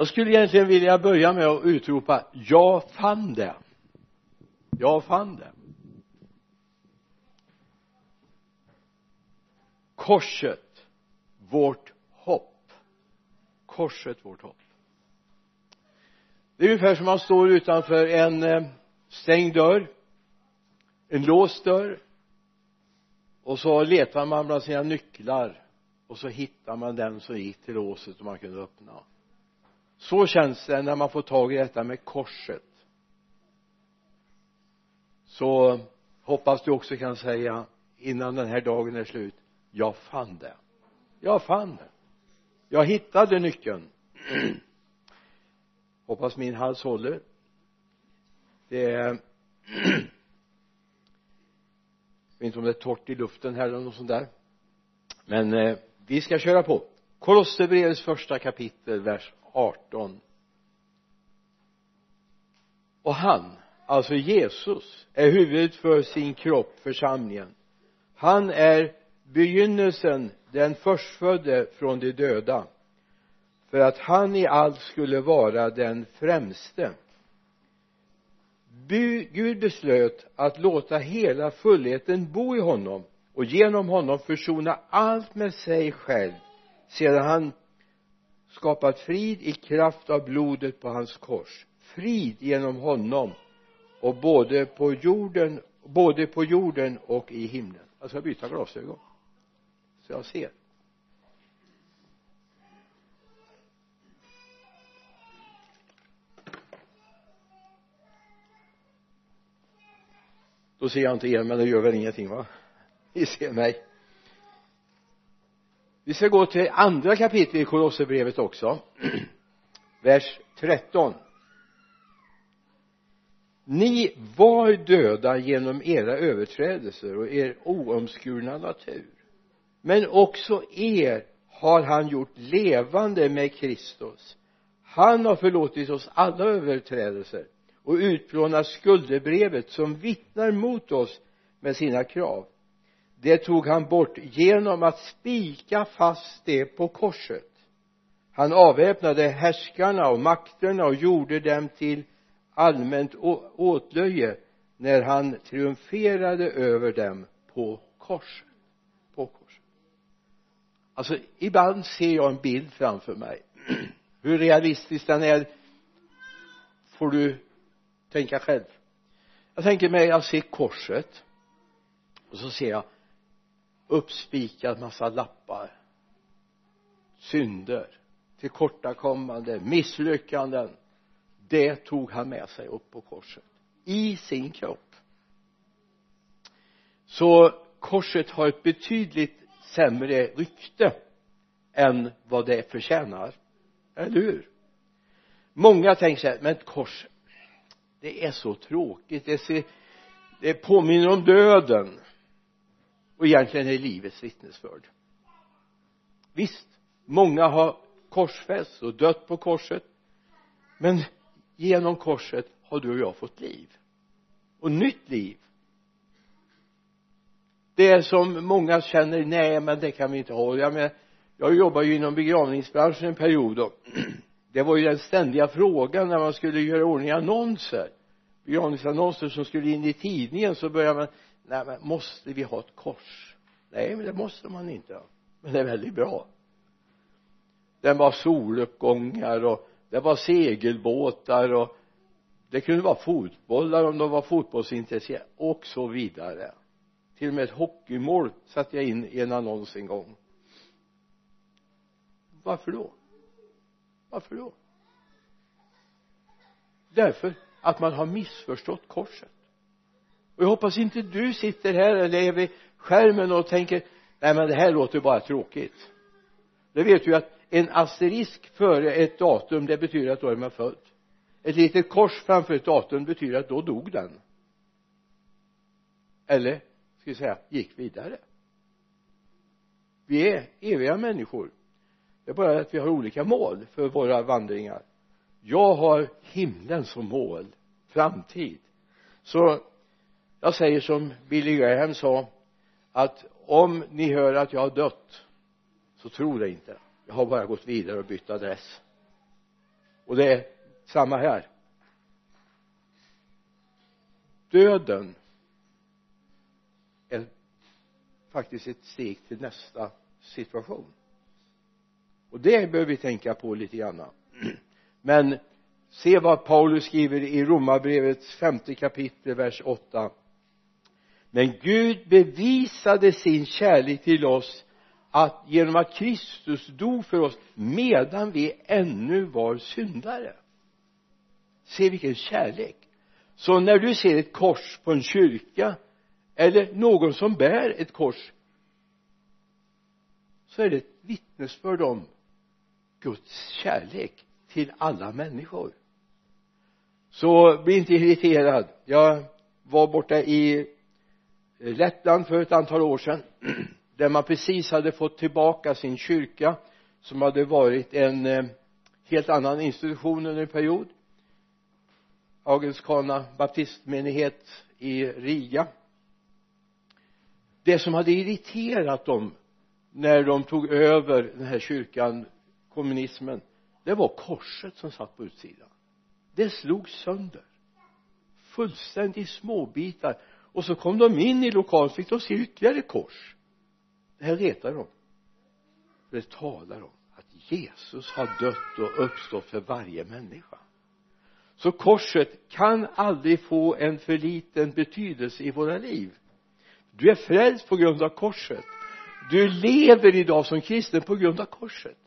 jag skulle egentligen vilja börja med att utropa jag fann det. Jag fann det. Korset vårt hopp. Korset vårt hopp. Det är ungefär som man står utanför en eh, stängd dörr en låst dörr och så letar man bland sina nycklar och så hittar man den som gick till låset och man kunde öppna så känns det när man får tag i detta med korset. Så hoppas du också kan säga innan den här dagen är slut jag fann det. Jag fann det. Jag hittade nyckeln. Hoppas min hals håller. Det är jag vet inte om det är torrt i luften här eller något sånt där. Men eh, vi ska köra på. Kolosserbrevets första kapitel vers 18 och han alltså Jesus är huvudet för sin kropp församlingen. Han är begynnelsen den förstfödde från de döda för att han i allt skulle vara den främste. Gud beslöt att låta hela fullheten bo i honom och genom honom försona allt med sig själv sedan han skapat frid i kraft av blodet på hans kors. Frid genom honom och både på jorden både på jorden och i himlen. Jag ska byta glasögon så jag ser. Då ser jag inte er men det gör väl ingenting va? Ni ser mig vi ska gå till andra kapitlet i Kolosserbrevet också. Vers 13 ni var döda genom era överträdelser och er oomskurna natur. Men också er har han gjort levande med Kristus. Han har förlåtit oss alla överträdelser och utplånat skuldebrevet som vittnar mot oss med sina krav det tog han bort genom att spika fast det på korset. Han avväpnade härskarna och makterna och gjorde dem till allmänt åtlöje när han triumferade över dem på korset på korset alltså ibland ser jag en bild framför mig. Hur realistisk den är får du tänka själv. Jag tänker mig jag ser korset och så ser jag uppspikad massa lappar. Synder tillkortakommande misslyckanden. Det tog han med sig upp på korset. I sin kropp. Så korset har ett betydligt sämre rykte än vad det förtjänar. Eller hur? Många tänker så här men ett kors det är så tråkigt. Det, ser, det påminner om döden och egentligen är livets vittnesbörd. Visst många har korsfästs och dött på korset men genom korset har du och jag fått liv. Och nytt liv. Det är som många känner nej men det kan vi inte ha. Jag menar jag jobbar ju inom begravningsbranschen en period och det var ju den ständiga frågan när man skulle göra ordning annonser. Begravningsannonser som skulle in i tidningen så började man nej men måste vi ha ett kors? Nej men det måste man inte men det är väldigt bra. Det var soluppgångar och det var segelbåtar och det kunde vara fotbollar om de var fotbollsintresserade och så vidare. Till och med ett hockeymål satte jag in i en annons en gång. Varför då? Varför då? Därför att man har missförstått korset och jag hoppas inte du sitter här eller vid skärmen och tänker nej men det här låter bara tråkigt. Det vet ju att en asterisk före ett datum det betyder att då är man född. Ett litet kors framför ett datum betyder att då dog den. Eller ska vi säga gick vidare. Vi är eviga människor. Det är bara att vi har olika mål för våra vandringar. Jag har himlen som mål framtid. Så jag säger som Billy Graham sa att om ni hör att jag har dött så tro det inte. Jag har bara gått vidare och bytt adress. Och det är samma här. Döden är faktiskt ett steg till nästa situation. Och det behöver vi tänka på lite grann. Men se vad Paulus skriver i romarbrevets femte kapitel vers 8 men Gud bevisade sin kärlek till oss att genom att Kristus dog för oss medan vi ännu var syndare. Se vilken kärlek. Så när du ser ett kors på en kyrka eller någon som bär ett kors så är det ett vittnesbörd om Guds kärlek till alla människor. Så bli inte irriterad. Jag var borta i Eh, Lettland för ett antal år sedan där man precis hade fått tillbaka sin kyrka som hade varit en eh, helt annan institution under en period. Augustskana baptistmenighet i Riga. Det som hade irriterat dem när de tog över den här kyrkan kommunismen det var korset som satt på utsidan. Det slogs sönder. Fullständigt i småbitar och så kom de in i lokalen fick de se ytterligare kors. Det här retar dem det talar om att Jesus har dött och uppstått för varje människa. Så korset kan aldrig få en för liten betydelse i våra liv. Du är frälst på grund av korset. Du lever idag som kristen på grund av korset.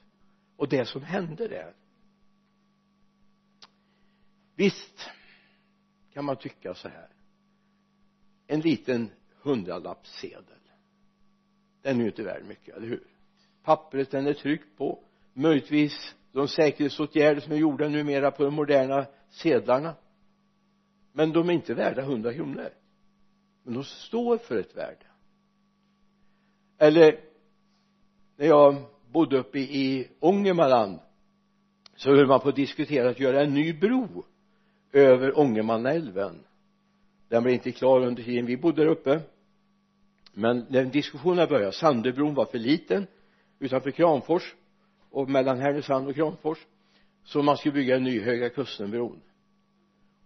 Och det som hände där. Visst kan man tycka så här en liten hundralappssedel den är ju inte värd mycket, eller hur? Pappret den är tryckt på. Möjligtvis de säkerhetsåtgärder som är gjorda numera på de moderna sedlarna. Men de är inte värda hundra kronor. Men de står för ett värde. Eller när jag bodde uppe i Ångermanland så höll man på att diskutera att göra en ny bro över Ångermanälven den blev inte klar under tiden vi bodde där uppe. Men när diskussionerna började. Sandöbron var för liten utanför Kramfors och mellan Härnösand och Kramfors. Så man skulle bygga en ny Höga Kustenbron.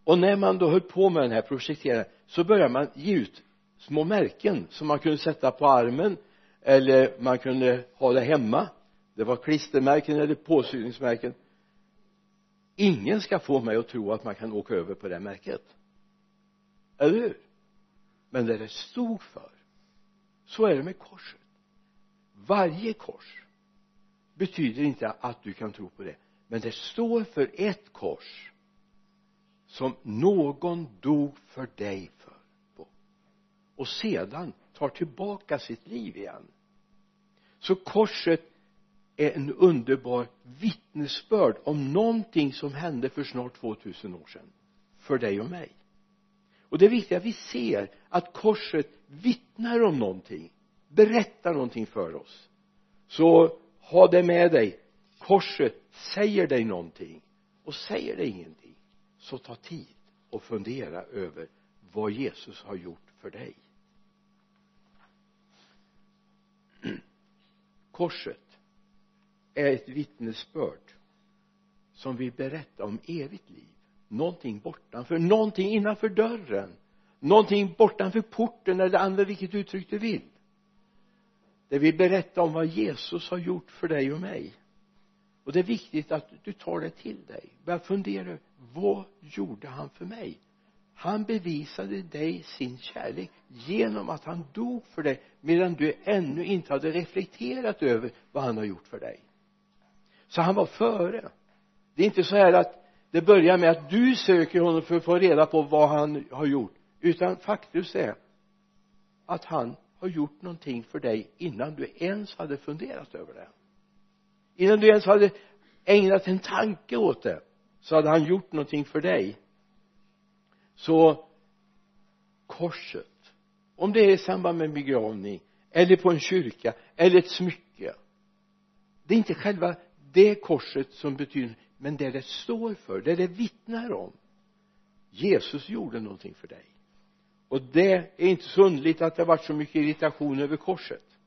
Och när man då höll på med den här projekteringen så började man ge ut små märken som man kunde sätta på armen eller man kunde ha det hemma. Det var klistermärken eller påsyningsmärken ingen ska få mig att tro att man kan åka över på det märket eller hur? Men det det stod för så är det med korset. Varje kors betyder inte att du kan tro på det men det står för ett kors som någon dog för dig för. På och sedan tar tillbaka sitt liv igen. Så korset är en underbar vittnesbörd om någonting som hände för snart 2000 år sedan för dig och mig och det är viktigt att vi ser att korset vittnar om någonting berättar någonting för oss. Så ha det med dig. Korset säger dig någonting. Och säger dig ingenting så ta tid och fundera över vad Jesus har gjort för dig. Korset är ett vittnesbörd som vill berätta om evigt liv någonting bortanför, någonting innanför dörren någonting bortanför porten eller använd vilket uttryck du vill det vill berätta om vad Jesus har gjort för dig och mig. Och det är viktigt att du tar det till dig. Börja fundera vad gjorde han för mig? Han bevisade dig sin kärlek genom att han dog för dig medan du ännu inte hade reflekterat över vad han har gjort för dig. Så han var före. Det är inte så här att det börjar med att du söker honom för att få reda på vad han har gjort. Utan faktiskt är att han har gjort någonting för dig innan du ens hade funderat över det. Innan du ens hade ägnat en tanke åt det så hade han gjort någonting för dig. Så korset om det är i samband med en begravning eller på en kyrka eller ett smycke det är inte själva det korset som betyder men det det står för, det det vittnar om Jesus gjorde någonting för dig. Och det är inte så underligt att det har varit så mycket irritation över korset.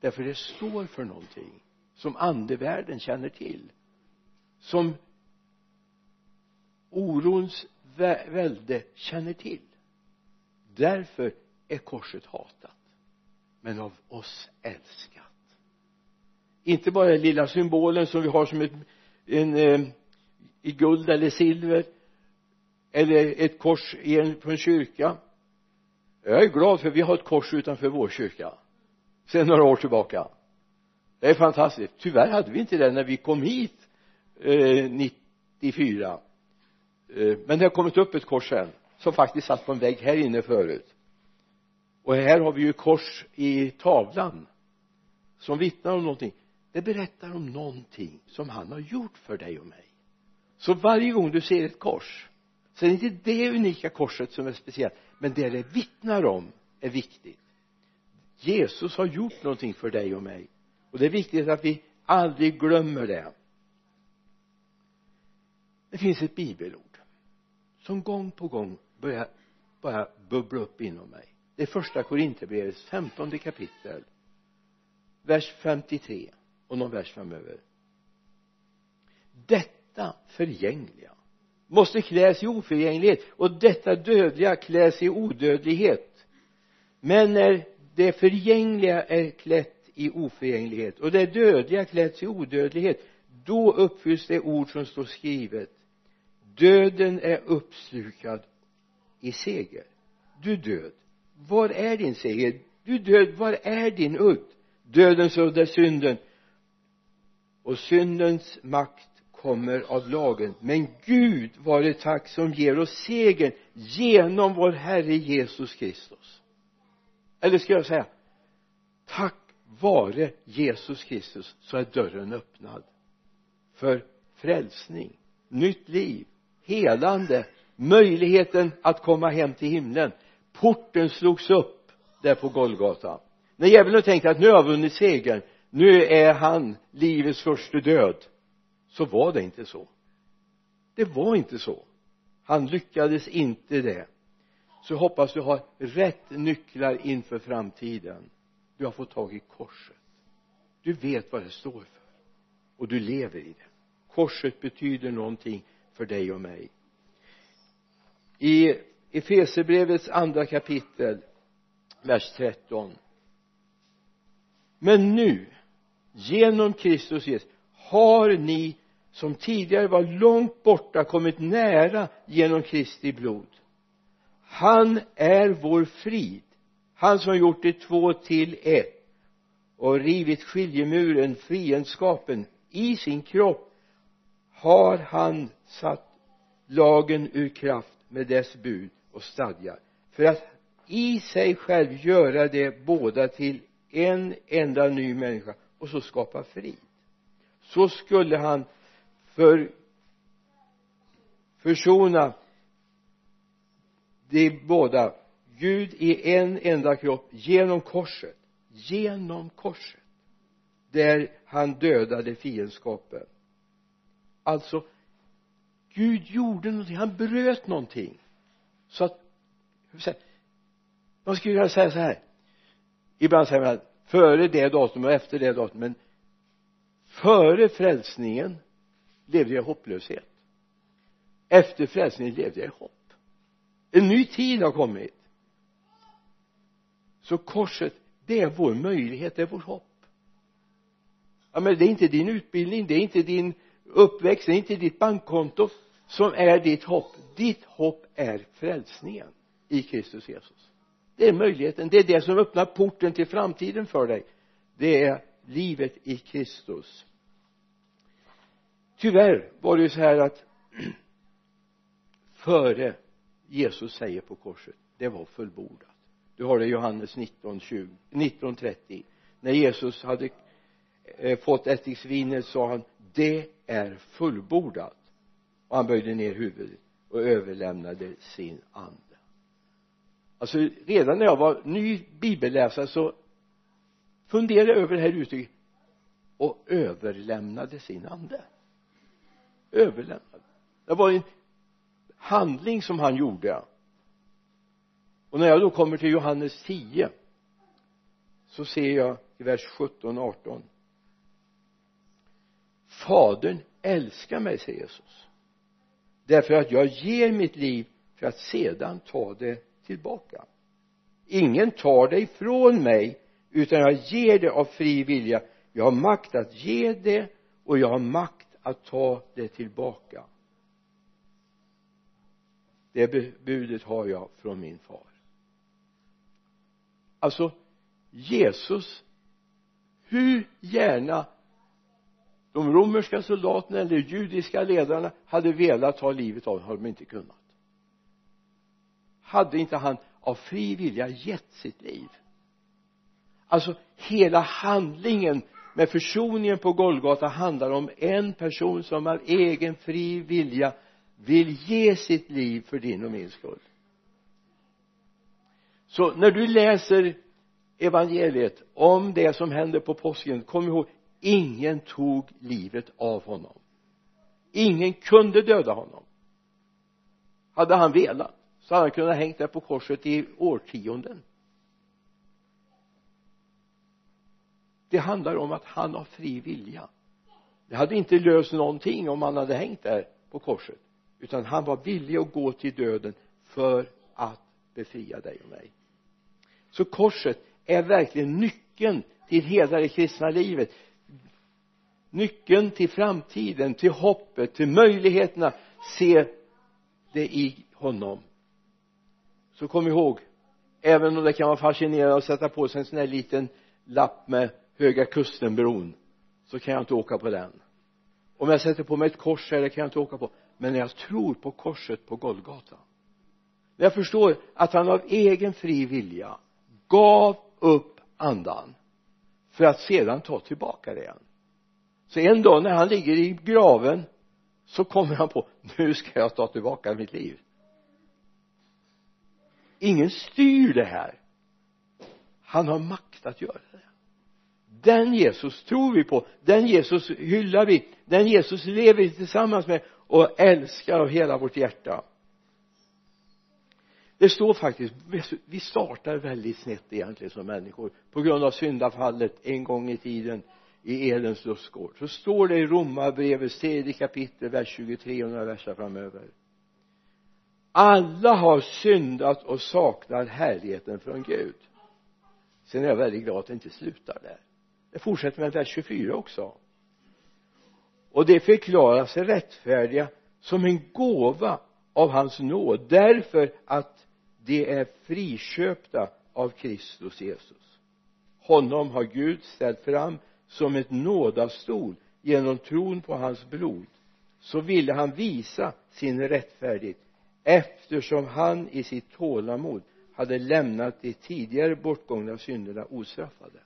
Därför det står för någonting som andevärlden känner till. Som orons välde känner till. Därför är korset hatat. Men av oss älskat inte bara den lilla symbolen som vi har som ett, en eh, i guld eller silver eller ett kors i en, på en kyrka. Jag är glad för vi har ett kors utanför vår kyrka sedan några år tillbaka. Det är fantastiskt. Tyvärr hade vi inte det när vi kom hit eh, 94 eh, men det har kommit upp ett kors sen som faktiskt satt på en vägg här inne förut. Och här har vi ju kors i tavlan som vittnar om någonting det berättar om någonting som han har gjort för dig och mig. Så varje gång du ser ett kors så är det inte det unika korset som är speciellt men det det vittnar om är viktigt. Jesus har gjort någonting för dig och mig och det är viktigt att vi aldrig glömmer det. Det finns ett bibelord som gång på gång börjar bara bubbla upp inom mig. Det är första Korinthierbrevets femtonde kapitel vers 53 och någon vers framöver. Detta förgängliga måste kläs i oförgänglighet och detta dödliga kläs i odödlighet. Men när det förgängliga är klätt i oförgänglighet och det dödliga klätts i odödlighet då uppfylls det ord som står skrivet. Döden är uppslukad i seger. Du död var är din seger? Du död var är din udd? Dödens udd är synden och syndens makt kommer av lagen. Men Gud vare tack som ger oss segern genom vår Herre Jesus Kristus. Eller ska jag säga tack vare Jesus Kristus så är dörren öppnad för frälsning nytt liv helande möjligheten att komma hem till himlen. Porten slogs upp där på Golgata. När djävulen tänkte att nu har jag vunnit segern nu är han livets första död. Så var det inte så. Det var inte så. Han lyckades inte det. Så jag hoppas du har rätt nycklar inför framtiden. Du har fått tag i korset. Du vet vad det står för. Och du lever i det. Korset betyder någonting för dig och mig. I Efeserbrevets andra kapitel vers 13 men nu genom Kristus Jesus har ni som tidigare var långt borta kommit nära genom Kristi blod. Han är vår frid. Han som gjort det två till ett och rivit skiljemuren, fiendskapen i sin kropp har han satt lagen ur kraft med dess bud och stadgar. För att i sig själv göra det båda till en enda ny människa och så skapa frid. Så skulle han för försona de båda. Gud i en enda kropp genom korset genom korset där han dödade fiendskapen. Alltså Gud gjorde någonting, han bröt någonting. Så att man skulle kunna säga så här. Ibland säger man före det datumet och efter det datumet. Men före frälsningen levde jag i hopplöshet. Efter frälsningen levde jag i hopp. En ny tid har kommit. Så korset det är vår möjlighet, det är vårt hopp. Ja men det är inte din utbildning, det är inte din uppväxt, det är inte ditt bankkonto som är ditt hopp. Ditt hopp är frälsningen i Kristus Jesus det är möjligheten, det är det som öppnar porten till framtiden för dig. Det är livet i Kristus. Tyvärr var det ju så här att före Jesus säger på korset det var fullbordat. Du har det i Johannes 19, 20, 19 30 när Jesus hade eh, fått ättiksvinet sa han det är fullbordat. Och han böjde ner huvudet och överlämnade sin ande alltså redan när jag var ny bibelläsare så funderade jag över det här uttrycket och överlämnade sin ande. Överlämnade. Det var en handling som han gjorde. Och när jag då kommer till Johannes 10 så ser jag i vers 17 18 fadern älskar mig säger Jesus därför att jag ger mitt liv för att sedan ta det tillbaka. Ingen tar det ifrån mig utan jag ger det av fri vilja. Jag har makt att ge det och jag har makt att ta det tillbaka. Det budet har jag från min far. Alltså Jesus hur gärna de romerska soldaterna eller judiska ledarna hade velat ta livet av honom har de inte kunnat hade inte han av fri vilja gett sitt liv. Alltså hela handlingen med försoningen på Golgata handlar om en person som av egen fri vilja vill ge sitt liv för din och min skull. Så när du läser evangeliet om det som hände på påsken kom ihåg ingen tog livet av honom. Ingen kunde döda honom. Hade han velat så hade han kunnat hängt där på korset i årtionden. Det handlar om att han har fri vilja. Det hade inte löst någonting om han hade hängt där på korset utan han var villig att gå till döden för att befria dig och mig. Så korset är verkligen nyckeln till hela det kristna livet. Nyckeln till framtiden, till hoppet, till möjligheterna se det i honom så kom ihåg även om det kan vara fascinerande att sätta på sig en sån här liten lapp med Höga Kustenbron så kan jag inte åka på den. Om jag sätter på mig ett kors här det kan jag inte åka på. Men när jag tror på korset på Golgata när jag förstår att han av egen fri vilja gav upp andan för att sedan ta tillbaka det igen. Så en dag när han ligger i graven så kommer han på nu ska jag ta tillbaka mitt liv ingen styr det här. Han har makt att göra det. Den Jesus tror vi på den Jesus hyllar vi den Jesus lever vi tillsammans med och älskar av hela vårt hjärta. Det står faktiskt vi startar väldigt snett egentligen som människor på grund av syndafallet en gång i tiden i Edens lustgård. Så står det i Romarbrevets tredje kapitel vers 23 och några verser framöver alla har syndat och saknar härligheten från Gud. Sen är jag väldigt glad att det inte slutar där. Det fortsätter med vers 24 också. Och det förklarar sig rättfärdiga som en gåva av hans nåd därför att de är friköpta av Kristus Jesus. Honom har Gud ställt fram som ett nådastol genom tron på hans blod. Så ville han visa sin rättfärdighet eftersom han i sitt tålamod hade lämnat de tidigare bortgångna synderna ostraffade.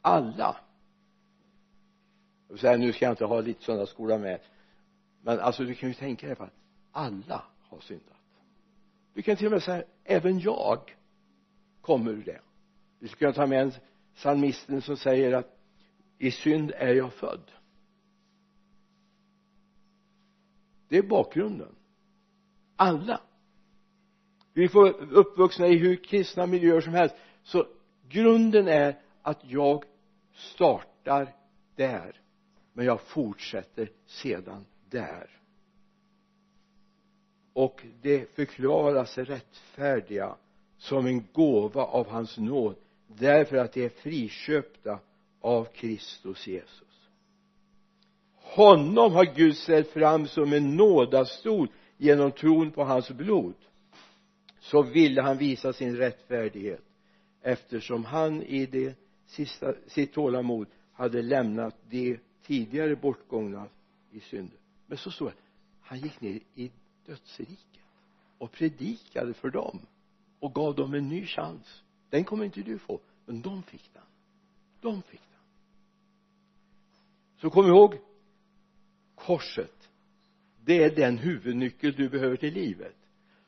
Alla. Jag säga, nu ska jag inte ha lite söndagsskola med men alltså du kan ju tänka dig att alla har syndat. Du kan till och med säga även jag kommer ur det. Du skulle kunna ta med en psalmisten som säger att i synd är jag född. Det är bakgrunden. Alla. Vi får uppvuxna i hur kristna miljöer som helst. Så grunden är att jag startar där. Men jag fortsätter sedan där. Och det förklaras rättfärdiga som en gåva av hans nåd därför att de är friköpta av Kristus Jesus honom har Gud ställt fram som en nådastol genom tron på hans blod så ville han visa sin rättfärdighet eftersom han i det sista, sitt tålamod hade lämnat de tidigare bortgångna i synd men så står det han gick ner i dödsriket och predikade för dem och gav dem en ny chans. Den kommer inte du få men de fick den. De fick den. Så kom ihåg korset. Det är den huvudnyckel du behöver till livet.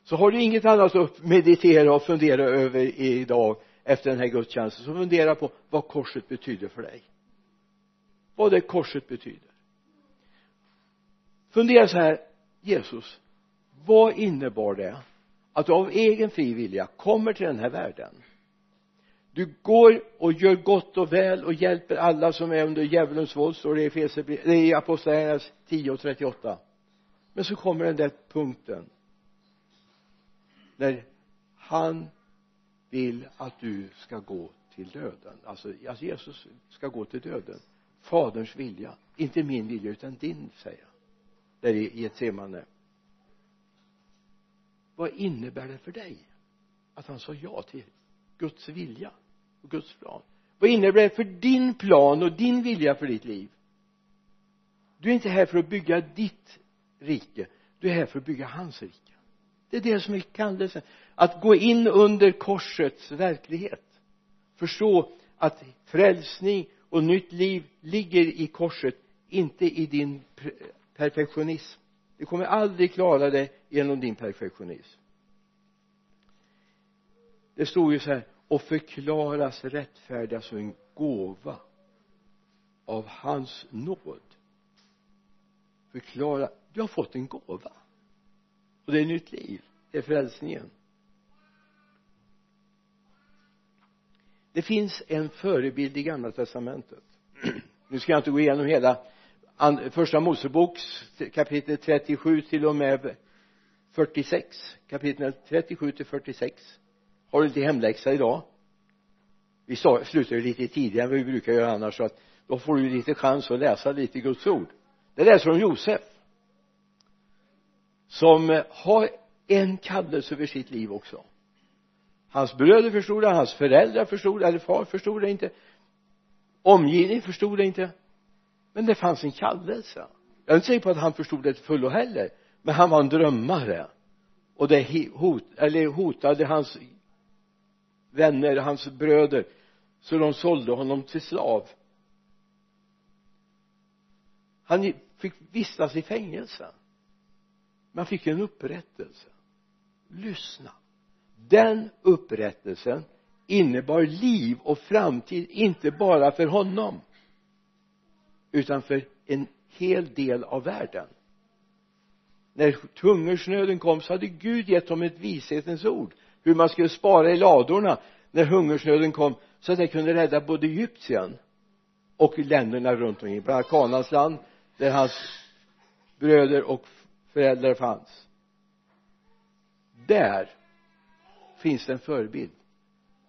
Så har du inget annat att meditera och fundera över idag efter den här gudstjänsten så fundera på vad korset betyder för dig. Vad det korset betyder. Fundera så här Jesus vad innebar det att du av egen fri vilja kommer till den här världen? Du går och gör gott och väl och hjälper alla som är under djävulens våld står det i i apostlagärningarna 10 och 38 men så kommer den där punkten när han vill att du ska gå till döden. Alltså alltså Jesus ska gå till döden. Faderns vilja. Inte min vilja utan din säger han. Där i Getsemane. Vad innebär det för dig att han sa ja till Guds vilja och Guds plan. Vad innebär det för din plan och din vilja för ditt liv? Du är inte här för att bygga ditt rike. Du är här för att bygga hans rike. Det är det som är kallelsen. Att gå in under korsets verklighet. Förstå att frälsning och nytt liv ligger i korset inte i din perfektionism. Du kommer aldrig klara det genom din perfektionism det stod ju så här och förklaras rättfärdiga som en gåva av hans nåd. Förklara du har fått en gåva. Och det är nytt liv. Det är frälsningen. Det finns en förebild i gamla testamentet. Nu ska jag inte gå igenom hela första moseboks kapitel 37 till och med 46 kapitel 37 till 46 har du lite hemläxa idag? Vi slutar ju lite tidigare än vad vi brukar göra annars så att då får du lite chans att läsa lite Guds ord. Det läser om Josef som eh, har en kallelse över sitt liv också. Hans bröder förstod det, hans föräldrar förstod det, eller far förstod det inte. Omgivningen förstod det inte. Men det fanns en kallelse. Jag är inte säker på att han förstod det till fullo heller men han var en drömmare. Och det hot, eller hotade hans vänner, hans bröder så de sålde honom till slav. Han fick vistas i fängelse. Man fick en upprättelse. Lyssna. Den upprättelsen innebar liv och framtid inte bara för honom utan för en hel del av världen. När hungersnöden kom så hade Gud gett dem ett vishetens ord hur man skulle spara i ladorna när hungersnöden kom så att det kunde rädda både Egypten och länderna runt omkring. Bland annat Kanans land där hans bröder och föräldrar fanns. Där finns det en förebild.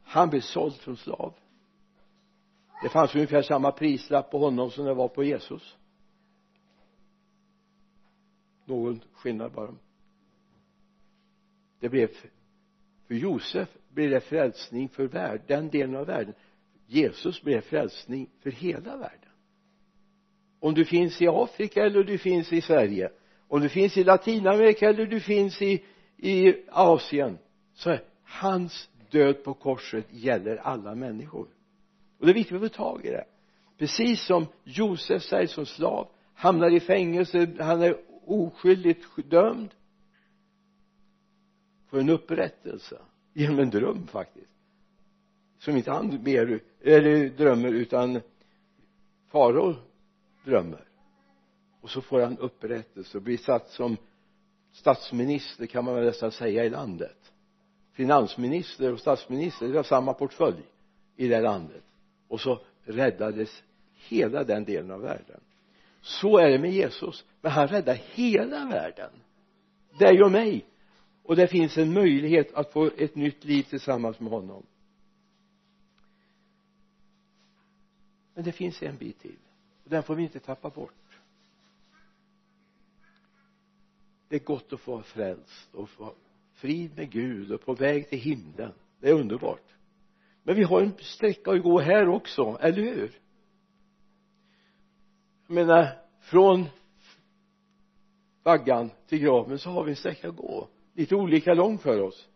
Han blev såld som slav. Det fanns ungefär samma prislapp på honom som det var på Jesus. Någon skillnad bara. Det blev för Josef blev det frälsning för världen, den delen av världen. Jesus blev frälsning för hela världen. Om du finns i Afrika eller du finns i Sverige om du finns i Latinamerika eller du finns i i Asien så är hans död på korset gäller alla människor. Och det är viktigt att få tag i det. Precis som Josef sägs som slav hamnar i fängelse han är oskyldigt dömd får en upprättelse genom en dröm faktiskt. Som inte han ber eller drömmer utan farao drömmer. Och så får han upprättelse och blir satt som statsminister kan man väl nästan säga i landet. Finansminister och statsminister det var samma portfölj i det landet. Och så räddades hela den delen av världen. Så är det med Jesus. Men han räddar hela världen. Dig och mig och det finns en möjlighet att få ett nytt liv tillsammans med honom. Men det finns en bit till. Och den får vi inte tappa bort. Det är gott att få vara frälst och få frid med Gud och på väg till himlen. Det är underbart. Men vi har en sträcka att gå här också, eller hur? Jag menar från vaggan till graven så har vi en sträcka att gå lite olika lång för oss.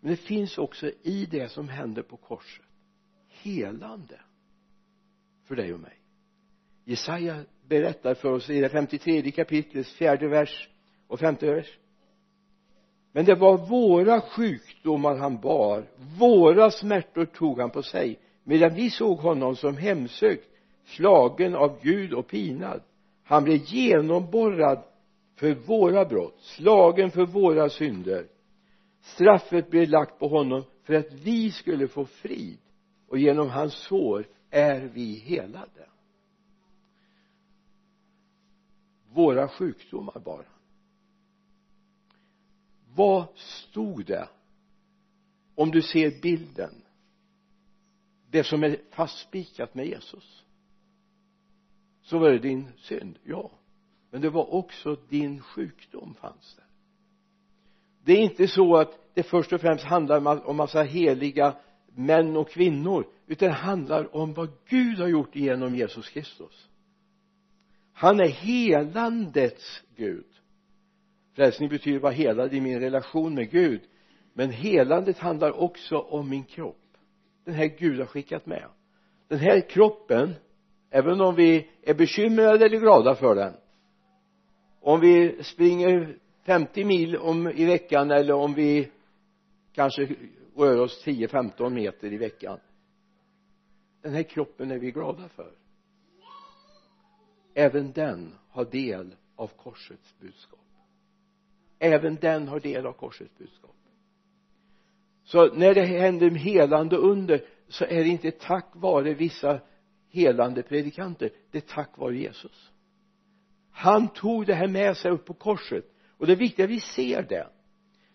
Men det finns också i det som händer på korset helande för dig och mig. Jesaja berättar för oss i det 53 kapitlets fjärde vers och femte vers. Men det var våra sjukdomar han bar våra smärtor tog han på sig medan vi såg honom som hemsökt slagen av Gud och pinad. Han blev genomborrad för våra brott slagen för våra synder. Straffet blev lagt på honom för att vi skulle få frid. Och genom hans sår är vi helade. Våra sjukdomar bara vad stod det om du ser bilden? Det som är fastspikat med Jesus. Så var det din synd, ja men det var också din sjukdom fanns där. Det är inte så att det först och främst handlar om massa heliga män och kvinnor utan det handlar om vad Gud har gjort genom Jesus Kristus. Han är helandets Gud. Frälsning betyder vara helad i min relation med Gud. Men helandet handlar också om min kropp. Den här Gud har skickat med. Den här kroppen även om vi är bekymrade eller glada för den om vi springer 50 mil om i veckan eller om vi kanske rör oss 10-15 meter i veckan. Den här kroppen är vi glada för. Även den har del av korsets budskap. Även den har del av korsets budskap. Så när det händer helande under så är det inte tack vare vissa helande predikanter. Det är tack vare Jesus han tog det här med sig upp på korset. Och det är viktigt att vi ser det.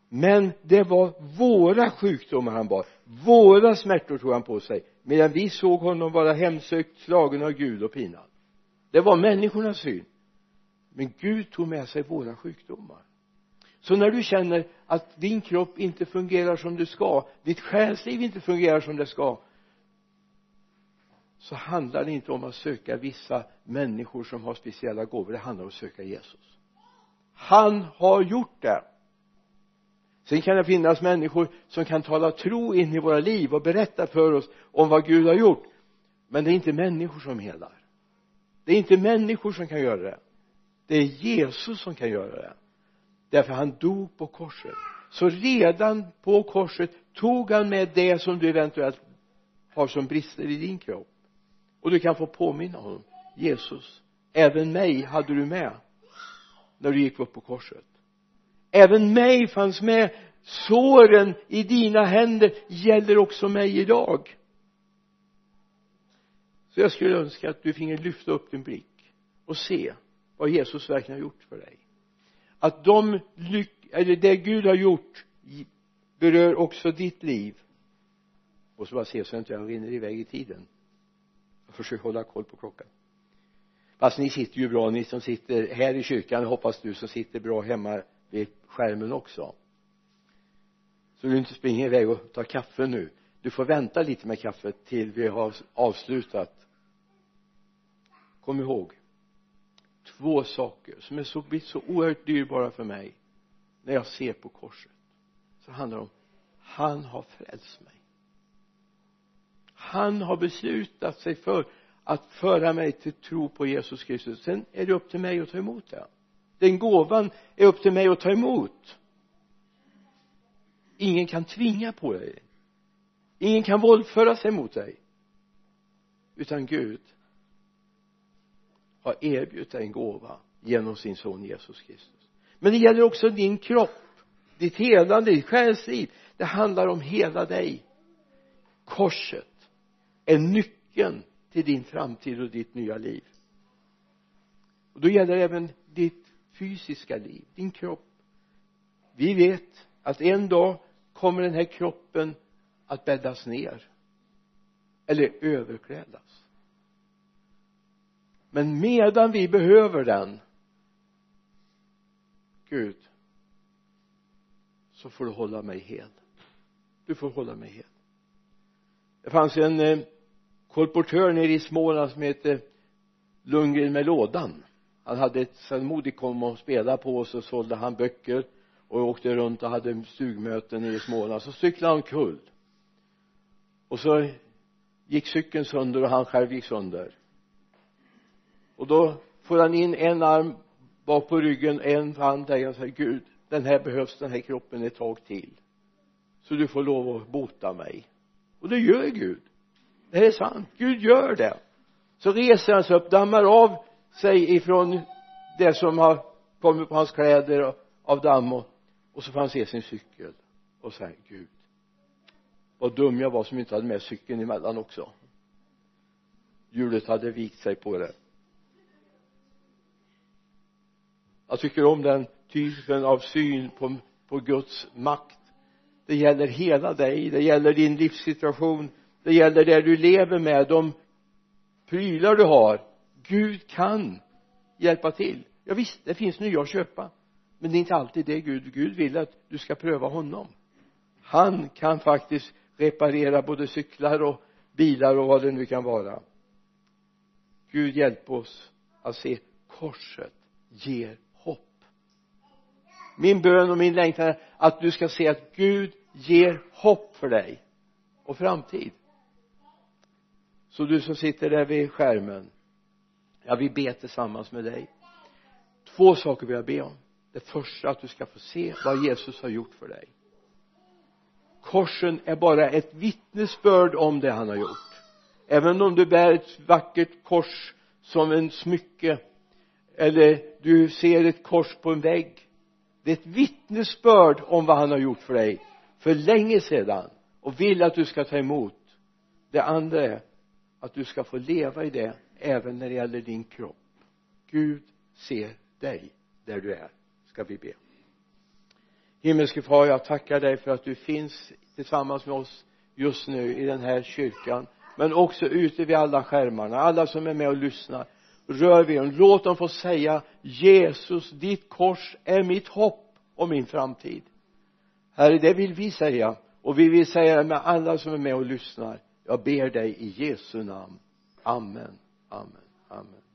Men det var våra sjukdomar han bar. Våra smärtor tog han på sig. Medan vi såg honom vara hemsökt slagen av Gud och pinad. Det var människornas syn. Men Gud tog med sig våra sjukdomar. Så när du känner att din kropp inte fungerar som du ska ditt själsliv inte fungerar som det ska så handlar det inte om att söka vissa människor som har speciella gåvor. Det handlar om att söka Jesus. Han har gjort det. Sen kan det finnas människor som kan tala tro in i våra liv och berätta för oss om vad Gud har gjort. Men det är inte människor som helar. Det är inte människor som kan göra det. Det är Jesus som kan göra det. Därför han dog på korset. Så redan på korset tog han med det som du eventuellt har som brister i din kropp och du kan få påminna honom Jesus. Även mig hade du med när du gick upp på korset. Även mig fanns med. Såren i dina händer gäller också mig idag. Så jag skulle önska att du finge lyfta upp din blick och se vad Jesus verkligen har gjort för dig. Att de lyck eller det Gud har gjort berör också ditt liv. Och så bara se så att jag inte rinner iväg i tiden jag försöker hålla koll på klockan. Fast ni sitter ju bra ni som sitter här i kyrkan hoppas du som sitter bra hemma vid skärmen också. Så du inte springer iväg och tar kaffe nu. Du får vänta lite med kaffet till vi har avslutat. Kom ihåg två saker som är så, blir så oerhört dyrbara för mig när jag ser på korset. Så handlar det om han har frälst mig han har beslutat sig för att föra mig till tro på Jesus Kristus. Sen är det upp till mig att ta emot det. Den gåvan är upp till mig att ta emot. Ingen kan tvinga på dig. Ingen kan våldföra sig mot dig. Utan Gud har erbjudit dig en gåva genom sin son Jesus Kristus. Men det gäller också din kropp ditt helande, ditt själsliv. Det handlar om hela dig. Korset är nyckeln till din framtid och ditt nya liv. Och då gäller det även ditt fysiska liv, din kropp. Vi vet att en dag kommer den här kroppen att bäddas ner eller överklädas. Men medan vi behöver den Gud så får du hålla mig hel. Du får hålla mig hel. Det fanns en eh, kolportör nere i Småland som hette Lundgren med lådan. Han hade ett Salmodik kom och spelade på och så sålde han böcker och åkte runt och hade stugmöten nere i Småland. Så cyklade han omkull. Och så gick cykeln sönder och han själv gick sönder. Och då får han in en arm bak på ryggen en hand där och säger Gud den här behövs den här kroppen ett tag till. Så du får lov att bota mig. Och det gör Gud det är sant. Gud gör det. Så reser han sig upp dammar av sig ifrån det som har kommit på hans kläder av damm och, och så får han se sin cykel och säger Gud vad dum jag var som inte hade med cykeln emellan också. Hjulet hade vikt sig på det. Jag tycker om den typen av syn på, på Guds makt. Det gäller hela dig det gäller din livssituation det gäller det du lever med de prylar du har. Gud kan hjälpa till. Ja visst det finns nya att köpa men det är inte alltid det Gud Gud vill att du ska pröva honom. Han kan faktiskt reparera både cyklar och bilar och vad det nu kan vara. Gud hjälp oss att se korset ger hopp. Min bön och min längtan är att du ska se att Gud ger hopp för dig och framtid så du som sitter där vid skärmen ja vi ber tillsammans med dig. Två saker vill jag be om. Det första att du ska få se vad Jesus har gjort för dig. Korsen är bara ett vittnesbörd om det han har gjort. Även om du bär ett vackert kors som en smycke eller du ser ett kors på en vägg det är ett vittnesbörd om vad han har gjort för dig för länge sedan och vill att du ska ta emot. Det andra är att du ska få leva i det även när det gäller din kropp. Gud ser dig där du är ska vi be. Himmelske far jag tackar dig för att du finns tillsammans med oss just nu i den här kyrkan men också ute vid alla skärmarna. Alla som är med och lyssnar rör vid dem. Låt dem få säga Jesus ditt kors är mitt hopp och min framtid. Herre det vill vi säga och vi vill säga det med alla som är med och lyssnar jag ber dig i Jesu namn. Amen. Amen. Amen.